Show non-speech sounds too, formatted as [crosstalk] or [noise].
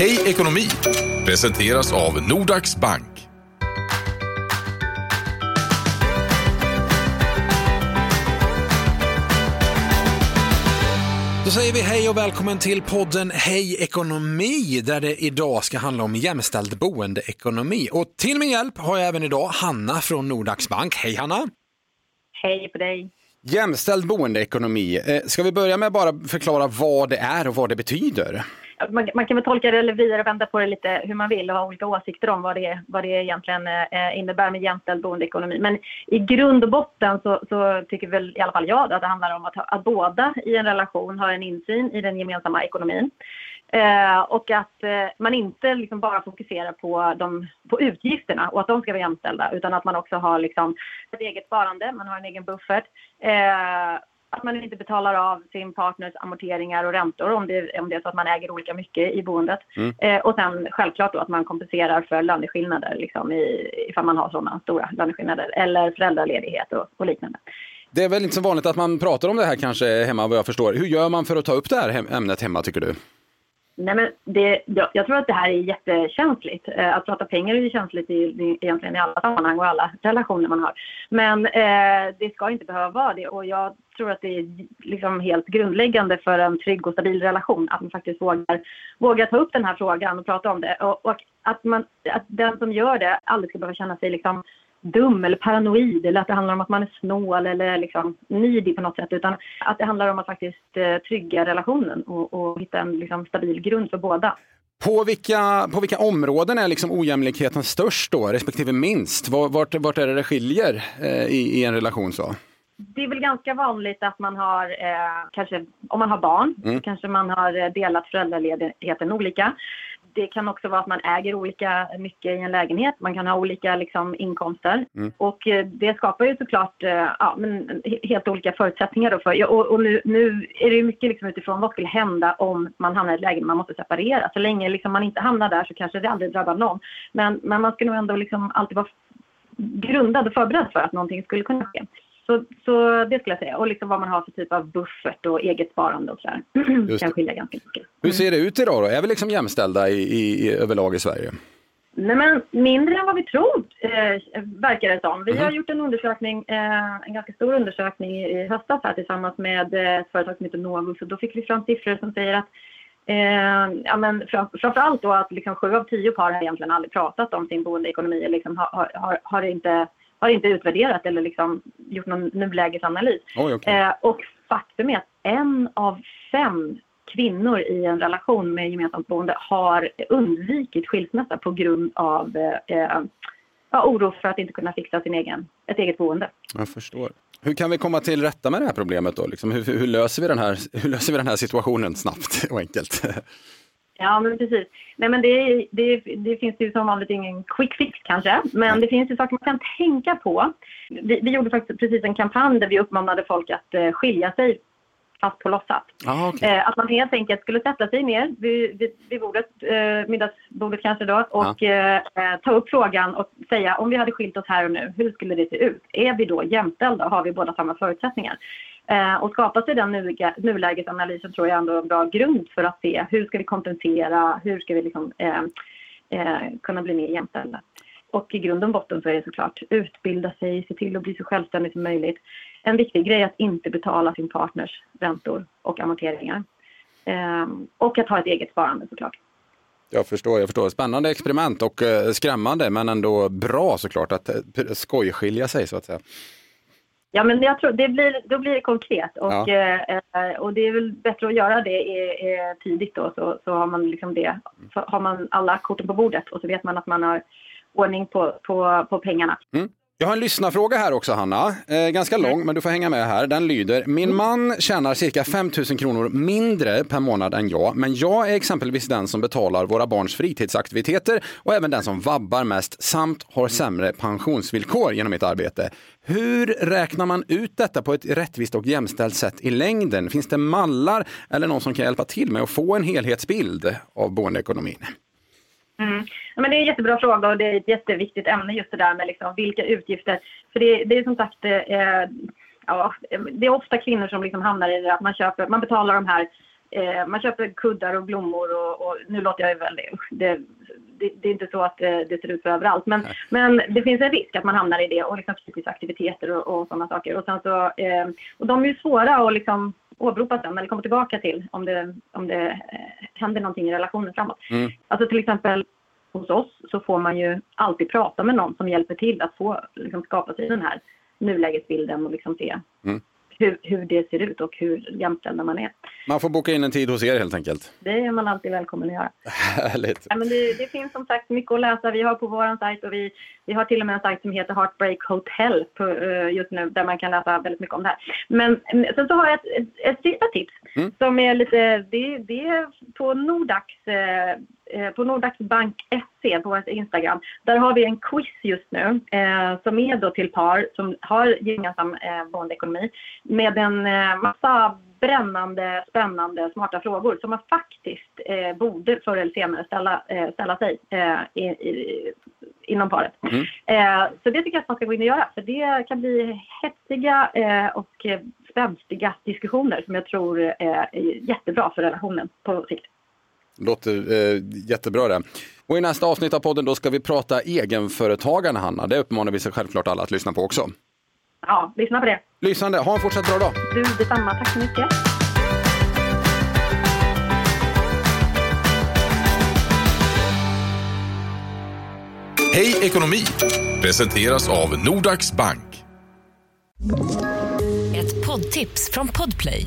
Hej ekonomi presenteras av Nordax Bank. Då säger vi hej och välkommen till podden Hej ekonomi där det idag ska handla om jämställd boendeekonomi. Och till min hjälp har jag även idag Hanna från Nordax Bank. Hej Hanna! Hej på dig! Jämställd boendeekonomi. Eh, ska vi börja med bara förklara vad det är och vad det betyder? Man, man, kan väl tolka det eller vrida och vända på det lite hur man vill och ha olika åsikter om vad det, vad det egentligen eh, innebär med jämställd boendeekonomi. Men i grund och botten så, så tycker väl i alla fall jag att det handlar om att, att båda i en relation har en insyn i den gemensamma ekonomin. Eh, och att eh, man inte liksom bara fokuserar på, de, på utgifterna och att de ska vara jämställda utan att man också har liksom ett eget sparande, man har en egen buffert. Eh, att man inte betalar av sin partners amorteringar och räntor om det, om det är så att man äger olika mycket i boendet. Mm. Eh, och sen självklart då att man kompenserar för löneskillnader liksom i, ifall man har sådana stora löneskillnader eller föräldraledighet och, och liknande. Det är väl inte så vanligt att man pratar om det här kanske hemma vad jag förstår. Hur gör man för att ta upp det här ämnet hemma tycker du? Nej, men det, jag, jag, tror att det här är jättekänsligt. Eh, att prata pengar är ju känsligt i, egentligen i alla sammanhang och alla relationer man har. Men eh, det ska inte behöva vara det och jag tror att det är liksom helt grundläggande för en trygg och stabil relation att man faktiskt vågar, vågar ta upp den här frågan och prata om det. Och, och att, man, att den som gör det aldrig ska behöva känna sig liksom dum eller paranoid eller att det handlar om att man är snål eller liksom nidig på något sätt utan att det handlar om att faktiskt eh, trygga relationen och, och hitta en liksom, stabil grund för båda. På vilka, på vilka områden är liksom ojämlikheten störst då, respektive minst? Vart, vart är det det skiljer eh, i, i en relation så? Det är väl ganska vanligt att man har, eh, kanske om man har barn, mm. kanske man har eh, delat föräldraledigheten olika det kan också vara att man äger olika mycket i en lägenhet. Man kan ha olika liksom, inkomster. Mm. Och eh, det skapar ju såklart eh, ja, men helt olika förutsättningar. Då för, och, och nu, nu, är det mycket liksom utifrån vad skulle hända om man hamnar i ett läge där man måste separera. Så länge liksom man inte hamnar där så kanske det aldrig drabbar någon. Men, men man ska nog ändå liksom alltid vara grundad och förberedd för att någonting skulle kunna ske. Så, så det skulle jag säga. Och liksom vad man har för typ av buffert och eget sparande och sådär. [clears throat] Det kan skilja ganska mycket. Hur ser det ut idag då? Är vi liksom jämställda i, i, överlag i Sverige? Nej men mindre än vad vi tror, eh, verkar det som. Vi mm. har gjort en undersökning, eh, en ganska stor undersökning i, i höstas här tillsammans med eh, ett företag som heter Novus då fick vi fram siffror som säger att Eh, ja, men fram, framförallt då att liksom sju av tio par har egentligen aldrig pratat om sin boendeekonomi. Liksom har, har, har inte har inte utvärderat eller liksom gjort någon nulägesanalys. Oj, okay. eh, och faktum är att en av fem kvinnor i en relation med gemensamt boende har undvikit skilsmässa på grund av eh, ja, oro för att inte kunna fixa sin egen, ett eget boende. Jag förstår. Hur kan vi komma till rätta med det här problemet då? Liksom, hur, hur, löser vi den här, [laughs] hur löser vi den här situationen snabbt och enkelt? [laughs] Ja, men precis. Nej, men det, det, det finns ju som vanligt ingen quick fix kanske, men det finns ju saker man kan tänka på. Vi, vi gjorde faktiskt precis en kampanj där vi uppmanade folk att uh, skilja sig fast på låtsas. Ah, okay. eh, att man helt enkelt skulle sätta sig ner vid, vid, vid bordet, eh, middagsbordet kanske då, och ah. eh, ta upp frågan och säga om vi hade skilt oss här och nu, hur skulle det se ut? Är vi då jämställda? Har vi båda samma förutsättningar? Eh, och skapa sig den nulägesanalysen tror jag ändå är en bra grund för att se hur ska vi kompensera, hur ska vi liksom, eh, eh, kunna bli mer jämställda. Och i grund och botten så är det såklart utbilda sig, se till att bli så självständig som möjligt. En viktig grej är att inte betala sin partners räntor och amorteringar. Eh, och att ha ett eget sparande såklart. Jag förstår, jag förstår. Spännande experiment och eh, skrämmande men ändå bra såklart att eh, skojskilja sig så att säga. Ja, men jag tror det blir, då blir det konkret och, ja. eh, och det är väl bättre att göra det eh, tidigt då så, så har man liksom det, så har man alla korten på bordet och så vet man att man har ordning på, på, på pengarna. Mm. Jag har en lyssnarfråga här också Hanna. Eh, ganska mm. lång men du får hänga med här. Den lyder. Min mm. man tjänar cirka 5 000 kronor mindre per månad än jag. Men jag är exempelvis den som betalar våra barns fritidsaktiviteter och även den som vabbar mest samt har sämre pensionsvillkor genom mitt arbete. Hur räknar man ut detta på ett rättvist och jämställt sätt i längden? Finns det mallar eller någon som kan hjälpa till med att få en helhetsbild av boendeekonomin? Mm. Ja, men det är en jättebra fråga och det är ett jätteviktigt ämne just det där med liksom vilka utgifter. För det, det är som sagt, eh, ja, det är ofta kvinnor som liksom hamnar i det att man köper, man betalar de här eh, man köper kuddar och blommor och, och nu låter jag usch, det, det, det, är inte så att eh, det ser ut så överallt. Men, men det finns en risk att man hamnar i det och liksom fritidsaktiviteter och, och sådana saker. Och, så, eh, och de är ju svåra att liksom åberopa sen eller komma tillbaka till om det, om det eh, händer någonting i relationen framåt. Mm. Alltså till exempel hos oss så får man ju alltid prata med någon som hjälper till att få liksom, skapa sig den här nulägesbilden och liksom se. Hur, hur det ser ut och hur jämställda man är. Man får boka in en tid hos er helt enkelt. Det är man alltid välkommen att göra. Härligt. Ja, men det, det finns som sagt mycket att läsa. Vi har på vår sajt och vi, vi har till och med en sajt som heter Heartbreak Hotel på, eh, just nu där man kan läsa väldigt mycket om det här. Men mm, sen så har jag ett, ett, ett sista tips Mm. som är lite, det, det är på Nordax, eh, eh, på nordaxbank.se på vårt Instagram. Där har vi en quiz just nu eh, som är då till par som har gemensam eh, boendeekonomi med en eh, massa brännande, spännande, smarta frågor som man faktiskt eh, borde förr eller senare ställa, eh, ställa sig eh, i, i, inom paret. Mm. Eh, så det tycker jag att man ska gå in och göra för det kan bli hetsiga eh, och eh, spänstiga diskussioner som jag tror eh, är jättebra för relationen på sikt. Låter eh, jättebra det. Och i nästa avsnitt av podden då ska vi prata egenföretagarna, Hanna. Det uppmanar vi sig självklart alla att lyssna på också. Ja, lyssna på det. Lysande. Ha en fortsatt bra dag. Du detsamma. Tack så mycket. Hej ekonomi presenteras av Nordax Bank. Ett poddtips från Podplay.